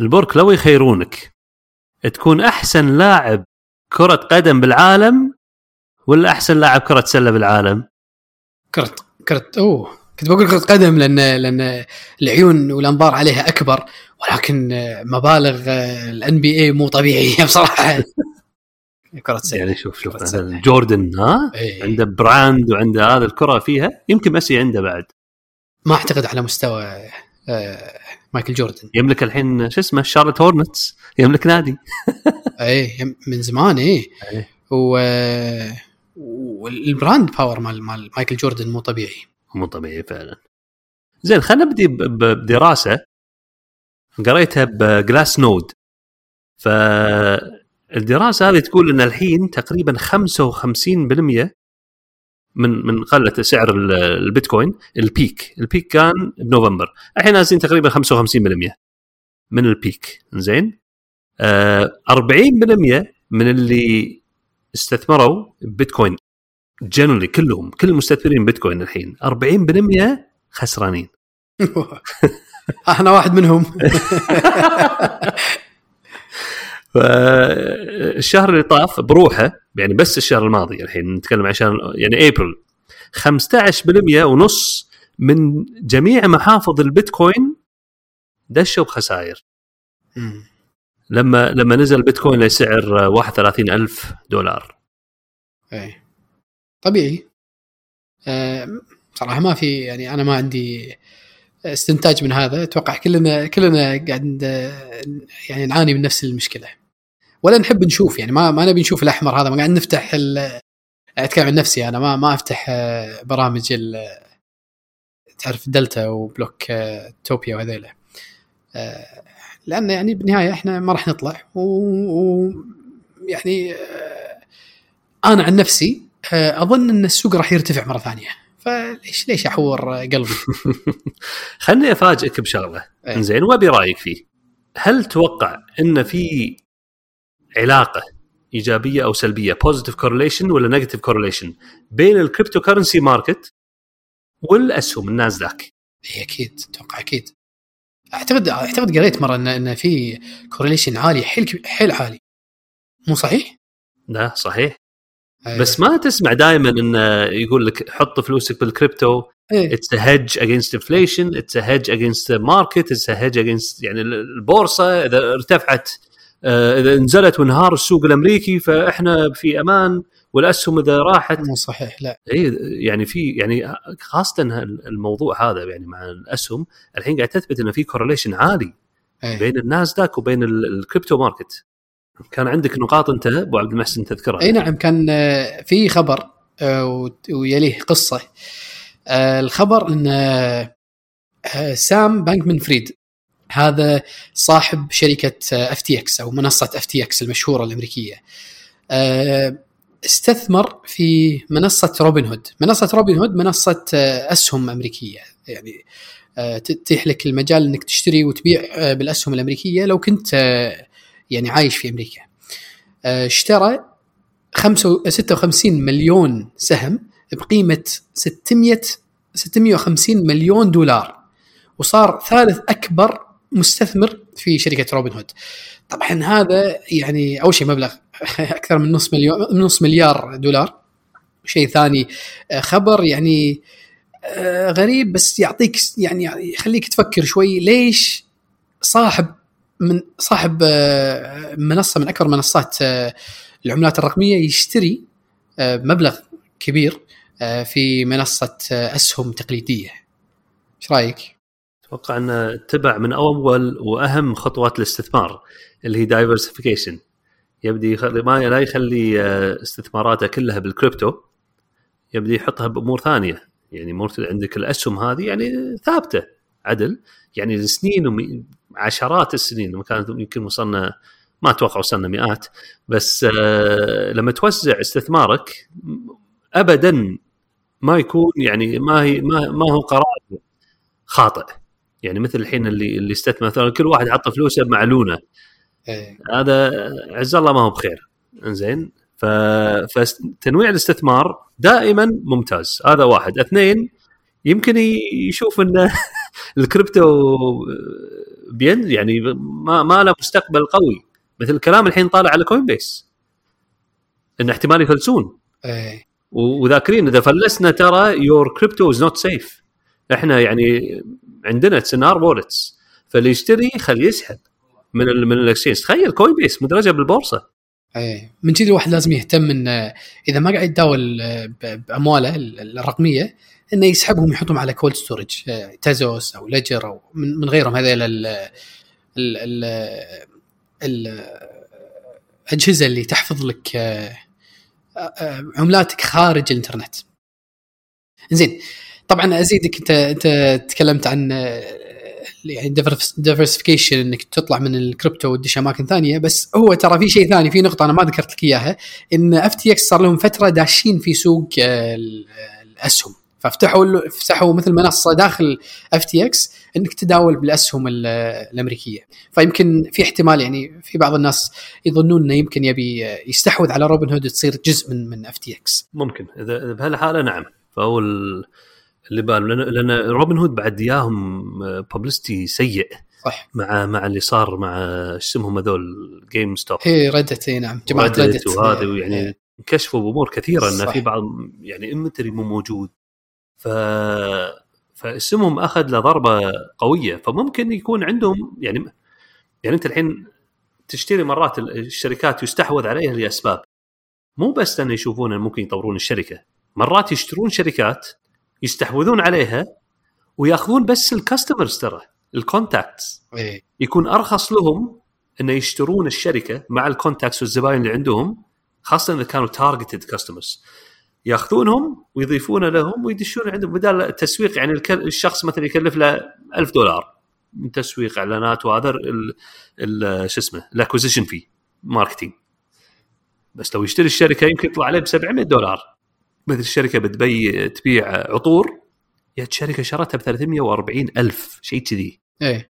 البورك لو يخيرونك. تكون أحسن لاعب كرة قدم بالعالم ولا أحسن لاعب كرة سلة بالعالم؟ كره كره أوه. كنت بقول كرة قدم لأن لأن العيون والأنظار عليها أكبر ولكن مبالغ ال NBA مو طبيعية بصراحة. كرة سلة. يعني شوف شوف مثلا جوردن ها؟ إيه. عنده brand وعنده هذا الكرة فيها يمكن ميسي عنده بعد. ما أعتقد على مستوى آه، مايكل جوردن. يملك الحين شو اسمه Charlotte Hornets. يملك نادي. اي من زمان اي أيه. و وال brand power مال مال مايكل جوردن مو طبيعي. مو طبيعي فعلا. زين خلينا نبدي بدراسة. قريتها ب Glassnode فالدراسه هذه تقول إن الحين تقريبا 55% من من قمة سعر البيتكوين ال peak. ال peak كان بنوفمبر. الحين نازلين تقريبا 55% من ال peak. زين؟ آه 40% من اللي استثمروا بيتكوين. generally كلهم كل المستثمرين بيتكوين الحين. 40% خسرانين. أنا واحد منهم. فالشهر اللي طاف بروحه يعني بس الشهر الماضي الحين نتكلم عشان يعني ابريل 15% ونص من جميع محافظ البيتكوين دشوا بخسائر. لما لما نزل البيتكوين لسعر 31000 دولار. إيه. طبيعي. أه صراحة ما في يعني أنا ما عندي استنتاج من هذا. أتوقع كلنا كلنا قاعد يعني نعاني من نفس المشكلة. ولا نحب نشوف يعني ما ما نبي نشوف الأحمر هذا ما قاعد نفتح اتكلم عن نفسي أنا ما ما أفتح آه، برامج تعرف دلتا وبلوك آه، توبيا وهذيلا آه، لأن يعني بالنهاية إحنا ما راح نطلع ويعني أنا عن نفسي أظن إن السوق راح يرتفع مرة ثانية فليش ليش أحور قلبي؟ خلني أفاجئك بشغلة إيه. زين وأبي رأيك فيه. هل تتوقع إن في علاقة إيجابية أو سلبية positive correlation ولا negative correlation بين ال cryptocurrency market والأسهم النازداك؟ إي أكيد أتوقع أكيد. أعتقد أعتقد قريت مرة إن إن في correlation عالي حيل حيل عالي. مو صحيح؟ لا صحيح. أيوة. بس ما تسمع دائما انه يقول لك حط فلوسك بال crypto it's a hedge against inflation it's a hedge against market it's a hedge against يعني البورصة إذا ارتفعت اذا نزلت وانهار السوق الأمريكي فإحنا في أمان والأسهم إذا راحت مو صحيح لا. اي يعني في يعني خاصة الموضوع هذا يعني مع الأسهم الحين قاعد تثبت إنه في correlation عالي أيه. بين الناسداك وبين ال crypto market كان عندك نقاط أنت أبو عبد المحسن تذكرها؟ إي نعم كان آه، في خبر آه، ويليه قصة. الخبر إن سام بانكمان فريد هذا صاحب شركة اف تي إكس أو منصة اف تي إكس المشهورة الأمريكية. آه، استثمر في منصة روبن هود. منصة روبن هود منصة آه، أسهم أمريكية. يعني آه، تتيح لك المجال إنك تشتري وتبيع بالأسهم الأمريكية لو كنت يعني عايش في أمريكا. اشترى 56 مليون سهم بقيمة 600 650 مليون دولار. وصار ثالث أكبر مستثمر في شركة روبن هود طبعا هذا يعني أول شيء مبلغ أكثر من نص مليون نص مليار دولار. شيء ثاني آه، خبر يعني آه، غريب بس يعطيك يعني يخليك تفكر شوي ليش صاحب من صاحب آه، منصة من أكبر منصات العملات الرقمية يشتري مبلغ كبير في منصة أسهم تقليدية. إيش رأيك؟ أتوقع انه تبع من أول وأهم خطوات الاستثمار اللي هي diversification يبدي يخلي ما لا يخلي آه، استثماراته كلها بالكريبتو يبدي يحطها بأمور ثانية. يعني امور عندك الأسهم هذه يعني ثابتة عدل. يعني السنين عشرات السنين كانت يمكن وصلنا ما أتوقع وصلنا مئات. بس آه لما توزع استثمارك ابدا ما يكون يعني ما هي ما, ما هو قرار خاطئ. يعني مثل الحين اللي اللي استثمر مثلا كل واحد حط فلوسه مع لونه. إيه. هذا عز الله ما هو بخير. إنزين؟ ف... فتنويع الاستثمار دائما ممتاز. هذا واحد. اثنين يمكن يشوف ان الكريبتو بين يعني ما ما له مستقبل قوي. مثل الكلام الحين طالع على كوين بيس إن احتمال يفلسون. و- وذاكرين إذا فلسنا ترى your crypto is not safe إحنا يعني عندنا سنار wallets فاللي يشتري خليه يسحب من ال من ال exchange تخيل كوين بيس مدرجة بالبورصة. إيه. من كذي الواحد لازم يهتم انه إذا ما قاعد يتداول بامواله ال- الرقمية إنه يسحبهم يحطهم على cold storage تريزور أو ليجر أو من غيرهم. هذيل ال ال ال ال- الأجهزة اللي تحفظ لك آه، آه، عملاتك خارج الإنترنت. زين طبعا أزيدك انت أنت تكلمت عن آه، يعني diversification إنك تطلع من الكريبتو وتدش أماكن ثانية بس هو ترى في شيء ثاني في نقطة أنا ما ذكرت لك إياها إن أف تي إكس صار لهم فترة داشين في سوق آه، ال- الأسهم. ففتحوا فتحوا مثل منصة داخل أف تي إكس إنك تداول بالأسهم ال- الأمريكية. فيمكن في احتمال يعني في بعض الناس يظنون إنه يمكن يبي آه، يستحوذ على روبن هود تصير جزء من من أف تي إكس. ممكن. اذا بهالحالة نعم. فهو اللي بال لأن لأن روبن هود بعد ياهم publicity سيء. صح. مع مع اللي صار مع إيش اسمهم هذول جيم ستوب هي ردت إي نعم جماعة ردت وهذا. يعني انكشفوا بأمور كثيرة إن صح. في بعض يعني inventory مو موجود. ف فاسمهم أخذ له ضربة قوية. فممكن يكون عندهم يعني يعني أنت الحين تشتري مرات الشركات يستحوذ عليها لأسباب. مو بس لأن يشوفون ممكن يطورون الشركة. مرات يشترون شركات يستحوذون عليها وياخذون بس ال customers ترى ال contacts إيه. يكون أرخص لهم إنه يشترون الشركة مع ال contacts والزباين اللي عندهم خاصة إذا كانوا targeted customers ياخذونهم ويضيفون لهم ويدشون عندهم بدال التسويق يعني الشخص مثلا يكلف له 1000 دولار من تسويق إعلانات وهذا شو اسمه ال acquisition في marketing بس لو يشتري الشركة يمكن يطلع عليه ب 700 دولار. مثل الشركة بتبي تبيع عطور يا شركة شرتها ب 340 ألف شيء كذي. إيه.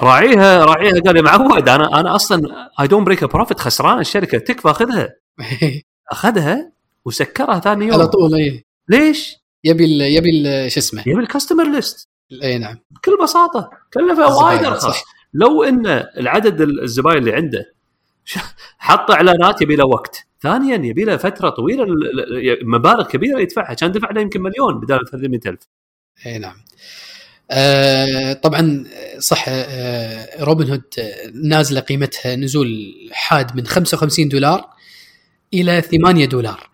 راعيها راعيها قال يا معود أنا أنا أصلا I don't break profit خسران الشركة تكفى أخذها. أخذها وسكرها ثاني يوم. على طول إيه. ليش؟ يبي ال يبي ال شو اسمه؟ يبي ال customer list اي نعم. بكل بساطة كلفه وايد أرخص. لو إن العدد الزباين اللي عنده حط إعلانات يبي له وقت. ثانيا يبي له فترة طويلة ال- ال- مبالغ كبيرة يدفعها كان دفع له يمكن مليون بدال 300000 اي نعم. آه طبعا صح آه روبن هود آه، نازلة قيمتها نزول حاد من 55 دولار إلى 8 دولار.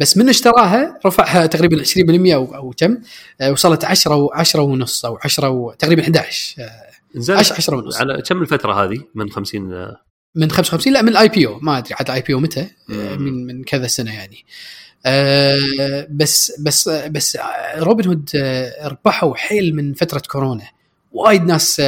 بس من اشتراها رفعها تقريبا 20% أو أو كم آه وصلت 10 و 10 ونص أو 10 و تقريبا 11 آه نزل 10 10 ونص. على كم الفترة هذه من 50 آه، من 55 لا من ال IPO ما أدري عاد IPO متى؟ آه،. من من كذا سنة يعني. آه، بس بس بس روبن هود آه، ربحوا حيل من فترة كورونا. وايد ناس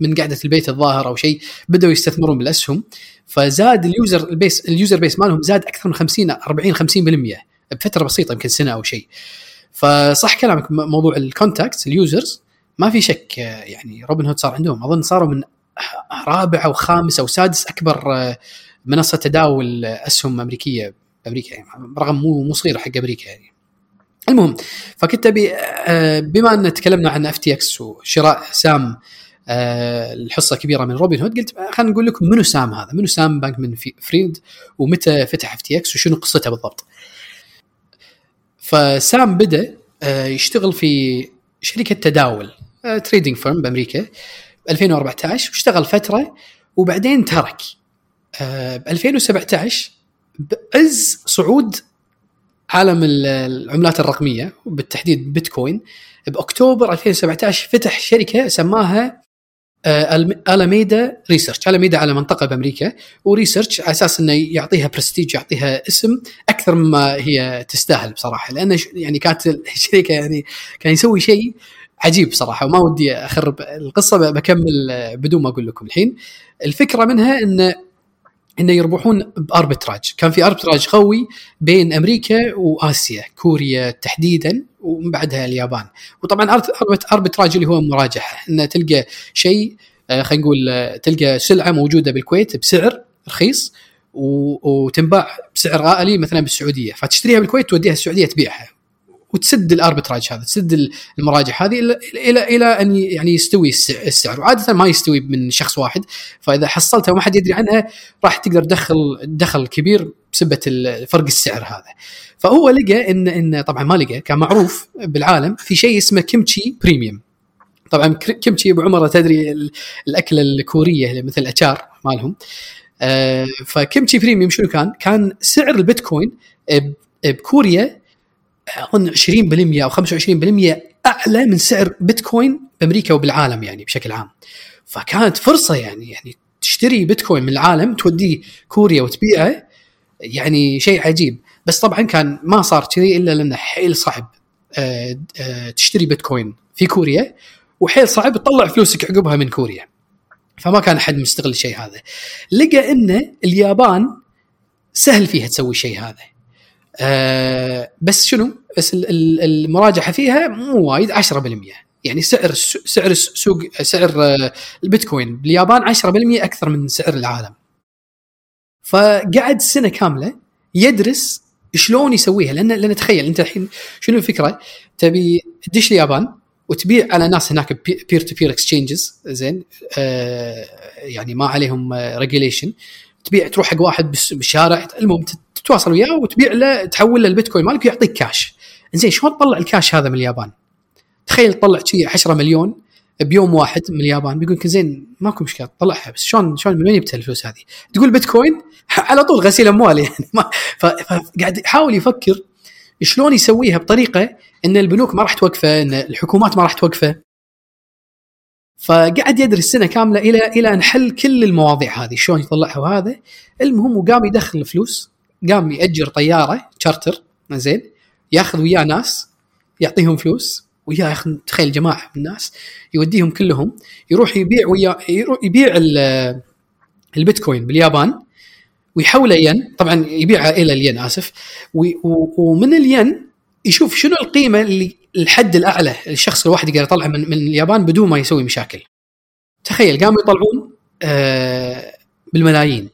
من قعدة البيت الظاهر أو شيء بدأوا يستثمرون بالأسهم. فزاد ال user ال base ال user base مالهم زاد أكثر من 50 40 50% بفترة بسيطة يمكن سنة أو شيء. فصح كلامك موضوع ال contacts ال users ما في شك يعني روبن هود صار عندهم. أظن صاروا من رابع أو خامس أو سادس أكبر آه، منصة تداول أسهم أمريكية بامريكا يعني رقم مو مو صغير حق أمريكا يعني. المهم فكنت أبي آه، بما أن تكلمنا عن أف تي إكس وشراء سام آه، الحصة كبيرة من روبن هود قلت خلينا نقول لكم منو سام هذا؟ منو سام؟ بانكمان فريد ومتى فتح أف تي إكس وشنو قصته بالضبط؟ ف سام بدأ يشتغل في شركة تداول trading firm بأمريكا. 2014 واشتغل فترة وبعدين ترك. ب 2017 بعز صعود عالم ال- العملات الرقمية وبالتحديد بيتكوين. بأكتوبر 2017 فتح شركة سماها Alameda Research. Alameda على منطقة بأمريكا و research على أساس إنه يعطيها برستيج يعطيها اسم أكثر مما هي تستاهل بصراحة. لأن يعني كانت الشركة يعني كان يسوي شيء عجيب صراحة وما ودي أخرب القصة بكمل بدون ما أقول لكم الحين. الفكرة منها انه انه يربحون بأربتراج. كان في أربتراج قوي بين أمريكا وآسيا كوريا تحديدا ومن بعدها اليابان. وطبعا أربتراج اللي هو مراجحة. إنه تلقى شيء آه، خلينا نقول آه، تلقى سلعة موجودة بالكويت بسعر رخيص وتنباع بسعر غالي مثلا بالسعودية. فتشتريها بالكويت توديها السعودية تبيعها. وتسد ال arbitrage هذا تسد المراجحة هذه إلى إلى إلى أن يعني يستوي الس- السعر. وعادة ما يستوي من شخص واحد فإذا حصلتها وما حد يدري عنها راح تقدر تدخل دخل كبير بسبة فرق السعر هذا. فهو لقى ان إن طبعا ما لقى كان معروف بالعالم في شيء اسمه kimchi premium. طبعا كيمتشي أبو عمر تدري ال- الأكلة الكورية مثل الاتشار مالهم. آه، ف kimchi premium شنو كان؟ كان سعر البيتكوين بكوريا أظن 20% أو 25% أعلى من سعر بيتكوين بأمريكا وبالعالم يعني بشكل عام. فكانت فرصة يعني يعني تشتري بيتكوين من العالم توديه كوريا وتبيعه يعني شيء عجيب. بس طبعا كان ما صار كذي إلا لأنه حيل صعب آه، آه، تشتري بيتكوين في كوريا وحيل صعب تطلع فلوسك عقبها من كوريا. فما كان احد مستغل الشيء هذا. لقى ان اليابان سهل فيها تسوي الشيء هذا. آه بس شنو؟ بس ال- ال- المراجعة فيها مو وايد 10% يعني سعر سعر السوق سعر آه، البيتكوين باليابان 10% أكثر من سعر العالم. فقعد سنة كاملة يدرس شلون يسويها. لأن لأن تخيل أنت الحين شنو الفكرة؟ تبي تدش اليابان وتبيع على ناس هناك peer to peer exchanges زين آه يعني ما عليهم regulation تبيع تروح حق واحد بالشارع المهم تتواصل وياه وتبيع له تحول له البيتكوين مالك ويعطيك كاش زين شلون تطلع الكاش هذا من اليابان؟ تخيل تطلع شي 10 مليون بيوم واحد من اليابان بيقول لك زين ماكو مشكلة طلعها بس شلون شلون من وين جبت الفلوس هذه؟ تقول بيتكوين؟ على طول غسيل اموال يعني فقاعد يحاول يفكر شلون يسويها بطريقة إن البنوك ما راح توقفه إن الحكومات ما راح توقفه. فقعد يدرس سنة كاملة إلى إلى أن حل كل المواضيع هذه شلون يطلعها وهذا. المهم وقام يدخل فلوس قام يأجر طيارة تشارتر زين ياخذ وياه ناس يعطيهم فلوس وياه ياخذ تخيل جماعة من الناس يوديهم كلهم يروح يبيع ويا يروح يبيع ال- البيتكوين باليابان ويحوله ين طبعا يبيعها إلى الين آسف ومن الين يشوف شنو القيمة اللي الحد الأعلى الشخص الواحد يقدر يطلعها من, من اليابان بدون ما يسوي مشاكل. تخيل قاموا يطلعون آه بالملايين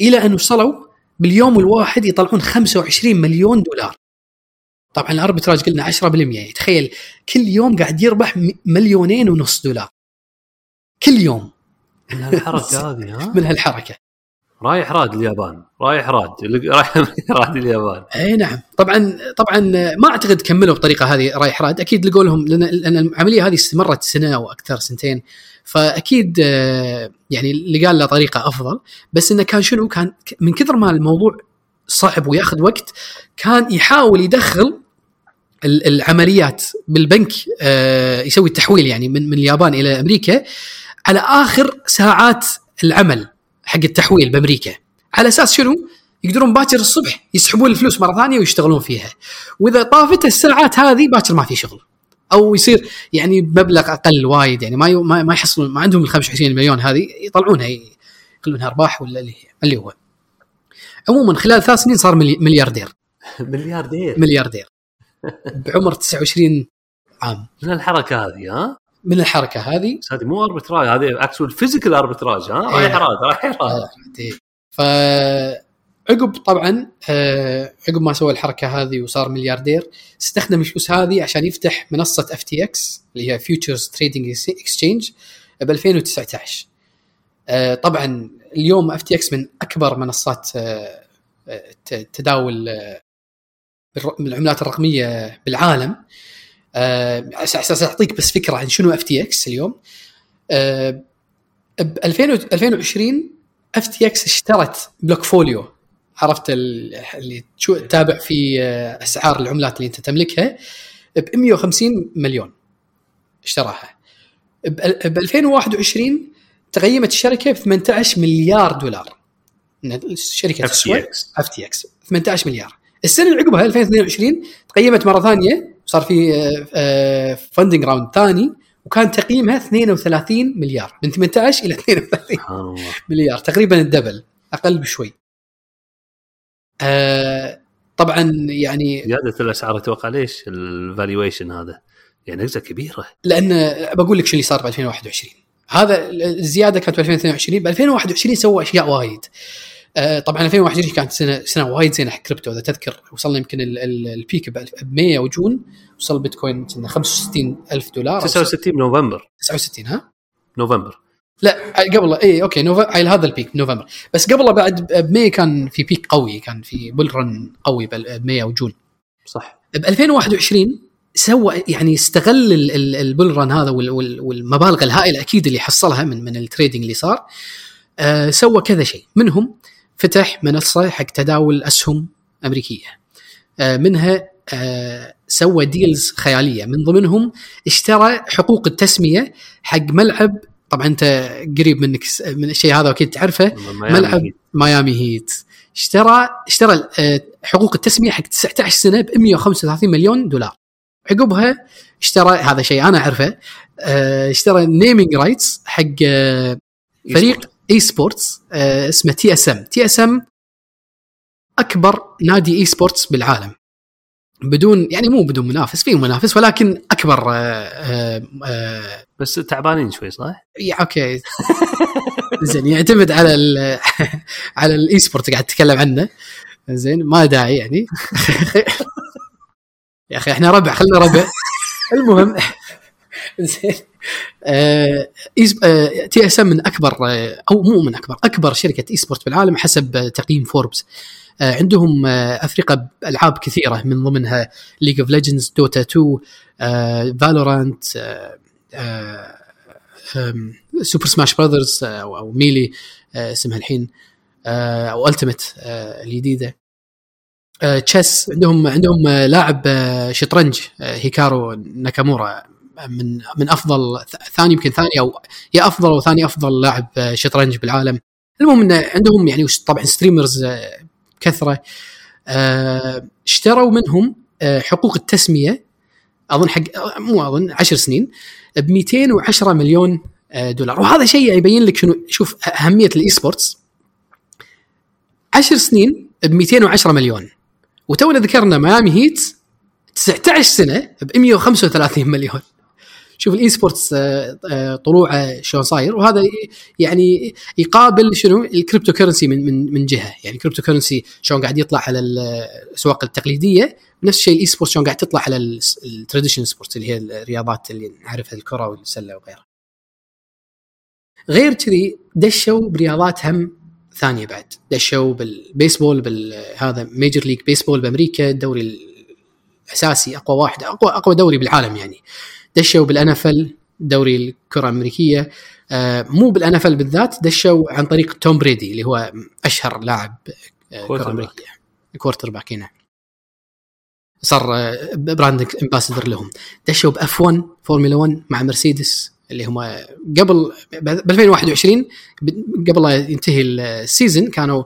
إلى أن وصلوا باليوم الواحد يطلعون 25 مليون دولار. طبعا الاربتراج قلنا 10% يعني تخيل كل يوم قاعد يربح مليونين ونص دولار. كل يوم من الحركه هذه ها من هالحركة. رايح راد اليابان رايح راد رايح راد اليابان. اي نعم. طبعا طبعا ما أعتقد كملوا بالطريقة هذه رايح راد. أكيد لقوا لهم لأن العملية هذه استمرت سنة أو أكثر سنتين. فأكيد آه، يعني لقى له طريقة أفضل. بس انه كان شنو كان من كثر ما الموضوع صعب ويأخذ وقت كان يحاول يدخل ال- العمليات بالبنك آه، يسوي التحويل يعني من من اليابان إلى أمريكا على آخر ساعات العمل. حق التحويل بأمريكا. على أساس شنو؟ يقدرون باكر الصبح يسحبون الفلوس مرة ثانية ويشتغلون فيها. وإذا طافت الساعات هذه باكر ما في شغل. أو يصير يعني بمبلغ أقل وايد يعني ما ي- ما يحصلون ما عندهم ال 25 مليون هذه يطلعونها يقلونها أرباح ولا اللي اللي هو. عموما خلال ثلاث سنين صار ملي- ملياردير. ملياردير. ملياردير. بعمر 29 عام. من الحركة هذه ها؟ من الحركة هذه؟ هذه مو arbitrage هذه actual physical arbitrage ها؟ إيه. رايح راد رايح آه، إيه. ف عقب طبعا آه، عقب ما سوى الحركة هذه وصار ملياردير استخدم الفلوس هذه عشان يفتح منصة FTX اللي هي futures trading exchange ب 2019 آه، طبعا اليوم FTX من أكبر منصات تداول بالعملات الرقمية بالعالم. أساس اعطيك بس فكرة عن شنو FTX اليوم. آه، ب 2000 2020 FTX اشترت Blockfolio عرفت ال- اللي تتابع في آه، أسعار العملات اللي أنت تملكها؟ ب 150 مليون اشتراها. ب 2021 تقيمت الشركة ب 18 مليار دولار. شركه تسوى FTX. FTX 18 مليار. السنة اللي عقبها 2022 تقيمت مرة ثانية صار في funding round ثاني وكان تقييمها 32 مليار من 18 إلى 32 سبحان الله. مليار تقريبا ال double أقل بشوي. آه طبعا يعني زيادة الأسعار أتوقع ليش ال valuation هذا؟ يعني نسبه كبيرة. لأن بقول لك شو اللي صار ب 2021 هذا الزيادة كانت ب 2022 ب 2021 سووا أشياء وايد. آه طبعا 2021 كانت سنه سنة وايد زينة حق كريبتو إذا تذكر. وصلنا يمكن ال- ال- البيك ب 100 وجون وصل البيتكوين كنا 65 ألف دولار. أو 69 نوفمبر. 69 ها؟ نوفمبر. لا قبل اي okay نوفمبر هذا ال peak نوفمبر. بس قبله بعد ب 100 كان في peak قوي كان في bull run قوي ب 100 وجون. صح. ب 2021 سوى يعني استغل ال- ال- ال bull run هذا وال- وال- والمبالغ الهائلة أكيد اللي حصلها من من ال trading اللي صار. آه سوى كذا شيء. منهم فتح منصة حق تداول أسهم أمريكية. آه منها آه سوى deals خيالية. من ضمنهم اشترى حقوق التسمية حق ملعب طبعا أنت قريب منك من الشيء هذا أكيد تعرفه ميامي ملعب Heat. ميامي Heat. اشترى اشترى آه، حقوق التسمية حق 19 سنة ب 135 مليون دولار. عقبها اشترى هذا شيء أنا أعرفه اشترى naming rights حق فريق esports آه، اسمه تي اس ام تي اس ام أكبر نادي esports بالعالم. بدون يعني مو بدون منافس في منافس ولكن أكبر آه، آه، آه، بس تعبانين شوي صح؟ يا okay. زين يعتمد على ال على ال esport قاعد اتكلم عنه. زين ما داعي يعني. يا أخي إحنا ربع خلينا ربع. المهم زين. آه، آه، TSM من أكبر آه، أو مو من أكبر أكبر شركة esport بالعالم حسب تقييم فوربس عندهم أفرقة بألعاب كثيرة من ضمنها League of Legends Dota 2 Valorant Super Smash Brothers أو Melee اسمها الحين Ultimate الجديدة. chess عندهم عندهم لاعب شطرنج هيكارو ناكامورا. من من أفضل ثاني يمكن ثاني أو يا أفضل أو ثاني أفضل لاعب آه، شطرنج بالعالم. المهم انه عندهم يعني طبعا streamers آه، كثرة. آه، اشتروا منهم حقوق التسمية أظن حق مو أظن 10 سنين ب 210 مليون دولار. وهذا شيء يبين لك شنو شوف أهمية ال esports 10 سنين ب 210 مليون. وتونا ذكرنا ميامي هيت 19 سنة ب 135 مليون. شوف ال esports آه، آه، طلوعه شلون صاير. وهذا يعني يقابل شنو؟ ال cryptocurrency من من من جهة. يعني ال cryptocurrency شلون قاعد يطلع على الاسواق التقليدية نفس الشيء ال esports شلون قاعد تطلع على ال traditional sports اللي هي الرياضات اللي نعرفها الكرة والسلة وغيرها. غير كذي دشوا برياضات هم ثانية بعد. دشوا بالبيسبول بالهذا Major League Baseball بأمريكا الدوري الأساسي أقوى واحد أقوى أقوى دوري بالعالم يعني. دشوا بال NFL دوري الكرة الأمريكية. آه مو بال NFL بالذات دشوا عن طريق توم بريدي اللي هو أشهر لاعب آه quarter كره أمريكية. quarterback هنا صار آه، brand ambassador لهم. دشوا ب F1 Formula 1 مع مرسيدس اللي هم قبل ب 2021 ب- قبل لا ينتهي ال season كانوا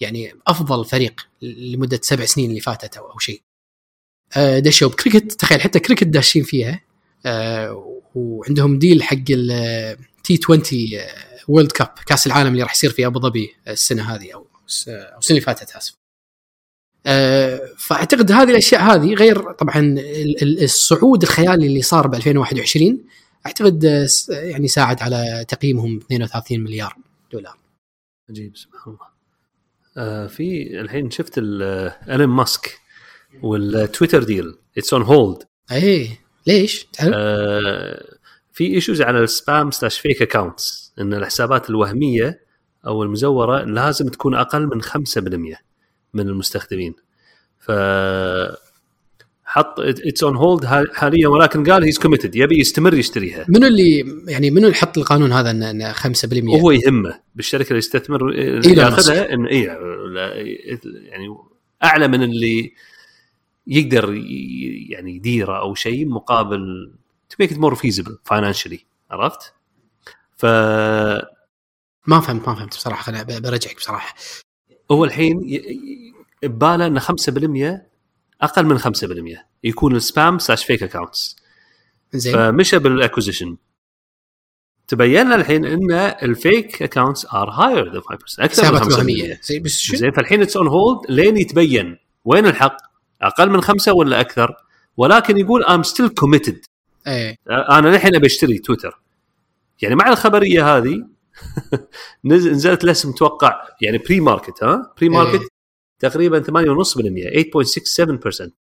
يعني أفضل فريق لمدة سبع سنين اللي فاتت أو شيء. دشوا بكريكت. تخيل حتى كريكت داشين فيها. وعندهم deal حق ال T20 World Cup كأس العالم اللي راح يصير في أبو ظبي السنة هذه أو السنة اللي فاتت آسف. آه، فأعتقد هذه الأشياء هذه غير طبعا ال- ال- الصعود الخيالي اللي صار ب 2021 أعتقد آه، يعني ساعد على تقييمهم 32 مليار دولار. عجيب سبحان الله آه في الحين شفت ال- آه، ماسك وال Twitter deal it's on hold اي ليش؟ تعرف؟ آه في issues على ال spam slash fake accounts إن الحسابات الوهمية أو المزورة لازم تكون أقل من 5% من المستخدمين ف حط it's on hold حاليا ولكن قال he's committed يبي يستمر يشتريها منو اللي يعني منو اللي حط القانون هذا ان إن 5% وهو يهمه بالشركة اللي يستثمر اللي ياخذها انه اي يعني أعلى من اللي يقدر يعني يديره أو شيء مقابل make it more feasible financially عرفت؟ ف ما فهمت ما فهمت بصراحة خليني برجعك بصراحة. هو الحين ي- بباله ان 5% أقل من 5% يكون ال spam slash fake accounts زين. فمشى بال acquisition تبين الحين إن ال fake accounts are higher than 5% أكثر من 5% وهميه زين بس شو؟ زين فالحين it's on hold لين يتبين. وين الحق؟ أقل من خمسة ولا أكثر؟ ولكن يقول I'm still committed إيه. أنا للحين أبي أشتري تويتر. يعني مع الخبرية هذه نزل نزلت الاسهم متوقع يعني pre-market ها؟ pre-market تقريبا 8.5% 8.67%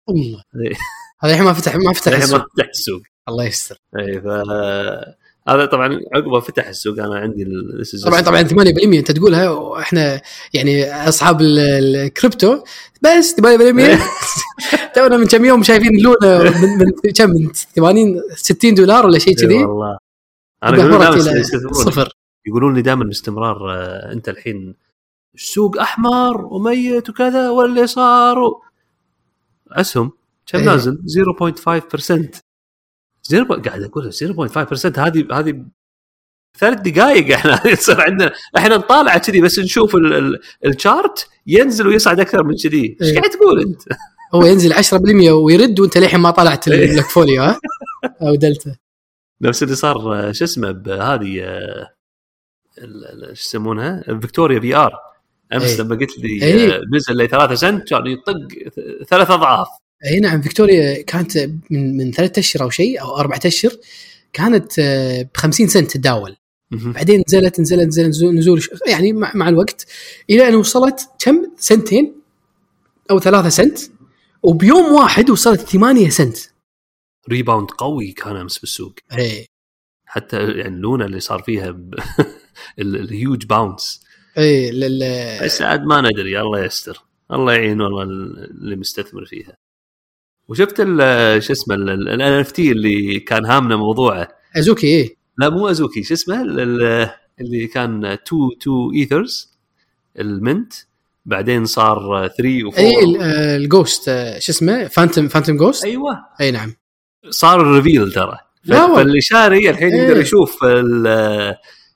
الله إيه. هذا الحين ما فتح ما فتح الحين السوق. ما فتح السوق. الله يستر. اي ف هذا طبعا عقبه فتح السوق أنا عندي طبعا طبعا 8% أنت تقولها وإحنا يعني أصحاب ال- الكريبتو بس 8% تونا من كم يوم شايفين لونا من من كم من 80 60 دولار ولا شيء إي كذي. والله. أنا يقولون صفر. يقولون لي دائما باستمرار آه، أنت الحين السوق أحمر وميت وكذا ولا اللي صار. أسهم كم إيه. نازل؟ 0.5% zero قاعد أقول 0.5% هذه هذه ثلاث دقائق إحنا يصير عندنا إحنا نطالع كذي بس نشوف ال- ال- الشارت ينزل ويصعد أكثر من كذي إيش إيه. قاعد تقول أنت؟ هو ينزل 10% ويرد وأنت للحين ما طلعت إيه. لك فوليو ها أو دلتا نفس اللي صار شو اسمه بهذه آه، شو يسمونها فيكتوريا في آر أمس إيه. لما قلت لي إيه. آه، نزل لي 3 سنت كان يطق ثلاث أضعاف اي نعم فيكتوريا كانت من من ثلاثة أشهر أو شيء أو أربعة أشهر كانت ب 50 سنت تداول. بعدين نزلت نزلت نزلت نزول, يعني مع, مع الوقت إلى أن وصلت كم سنتين؟ أو ثلاثة سنت. وبيوم واحد وصلت 8 سنت. rebound قوي كان أمس بالسوق. اي حتى يعني لونا اللي صار فيها ب... ال huge bounce اي لل- بس عاد ما ندري الله يستر. الله يعين والله اللي مستثمر فيها. وشفت شو اسمه ال NFT اللي كان هامنا موضوعه. Azuki اي لا مو Azuki شو اسمه ال- ال- اللي كان 2 2 Ethers ال mint. بعدين صار 3 و4 اي ال- ال ghost شو اسمه Phantom Phantom Ghost أيوه. إي نعم. صار ال reveal ترى. فاللي شاري الحين إيه. يقدر يشوف ال-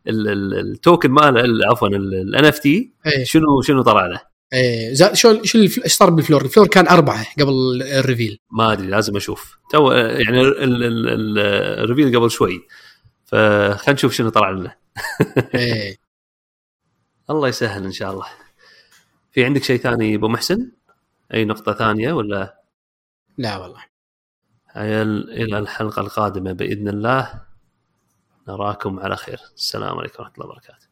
ال- ال- ال token ماله ال- عفوا ال NFT اي شنو شنو طلع له. اي زا- شو شو إيش صار بال floor؟ ال floor كان أربعة قبل ال reveal. ما أدري لازم أشوف. تو يعني ال- ال- ال reveal قبل شوي. فخلينا نشوف شنو طلع لنا. اي الله يسهل إن شاء الله. في عندك شيء ثاني أبو محسن؟ أي نقطة ثانية ولا؟ لا والله. إلى الحلقة القادمة بإذن الله. نراكم على خير. السلام عليكم ورحمة الله وبركاته.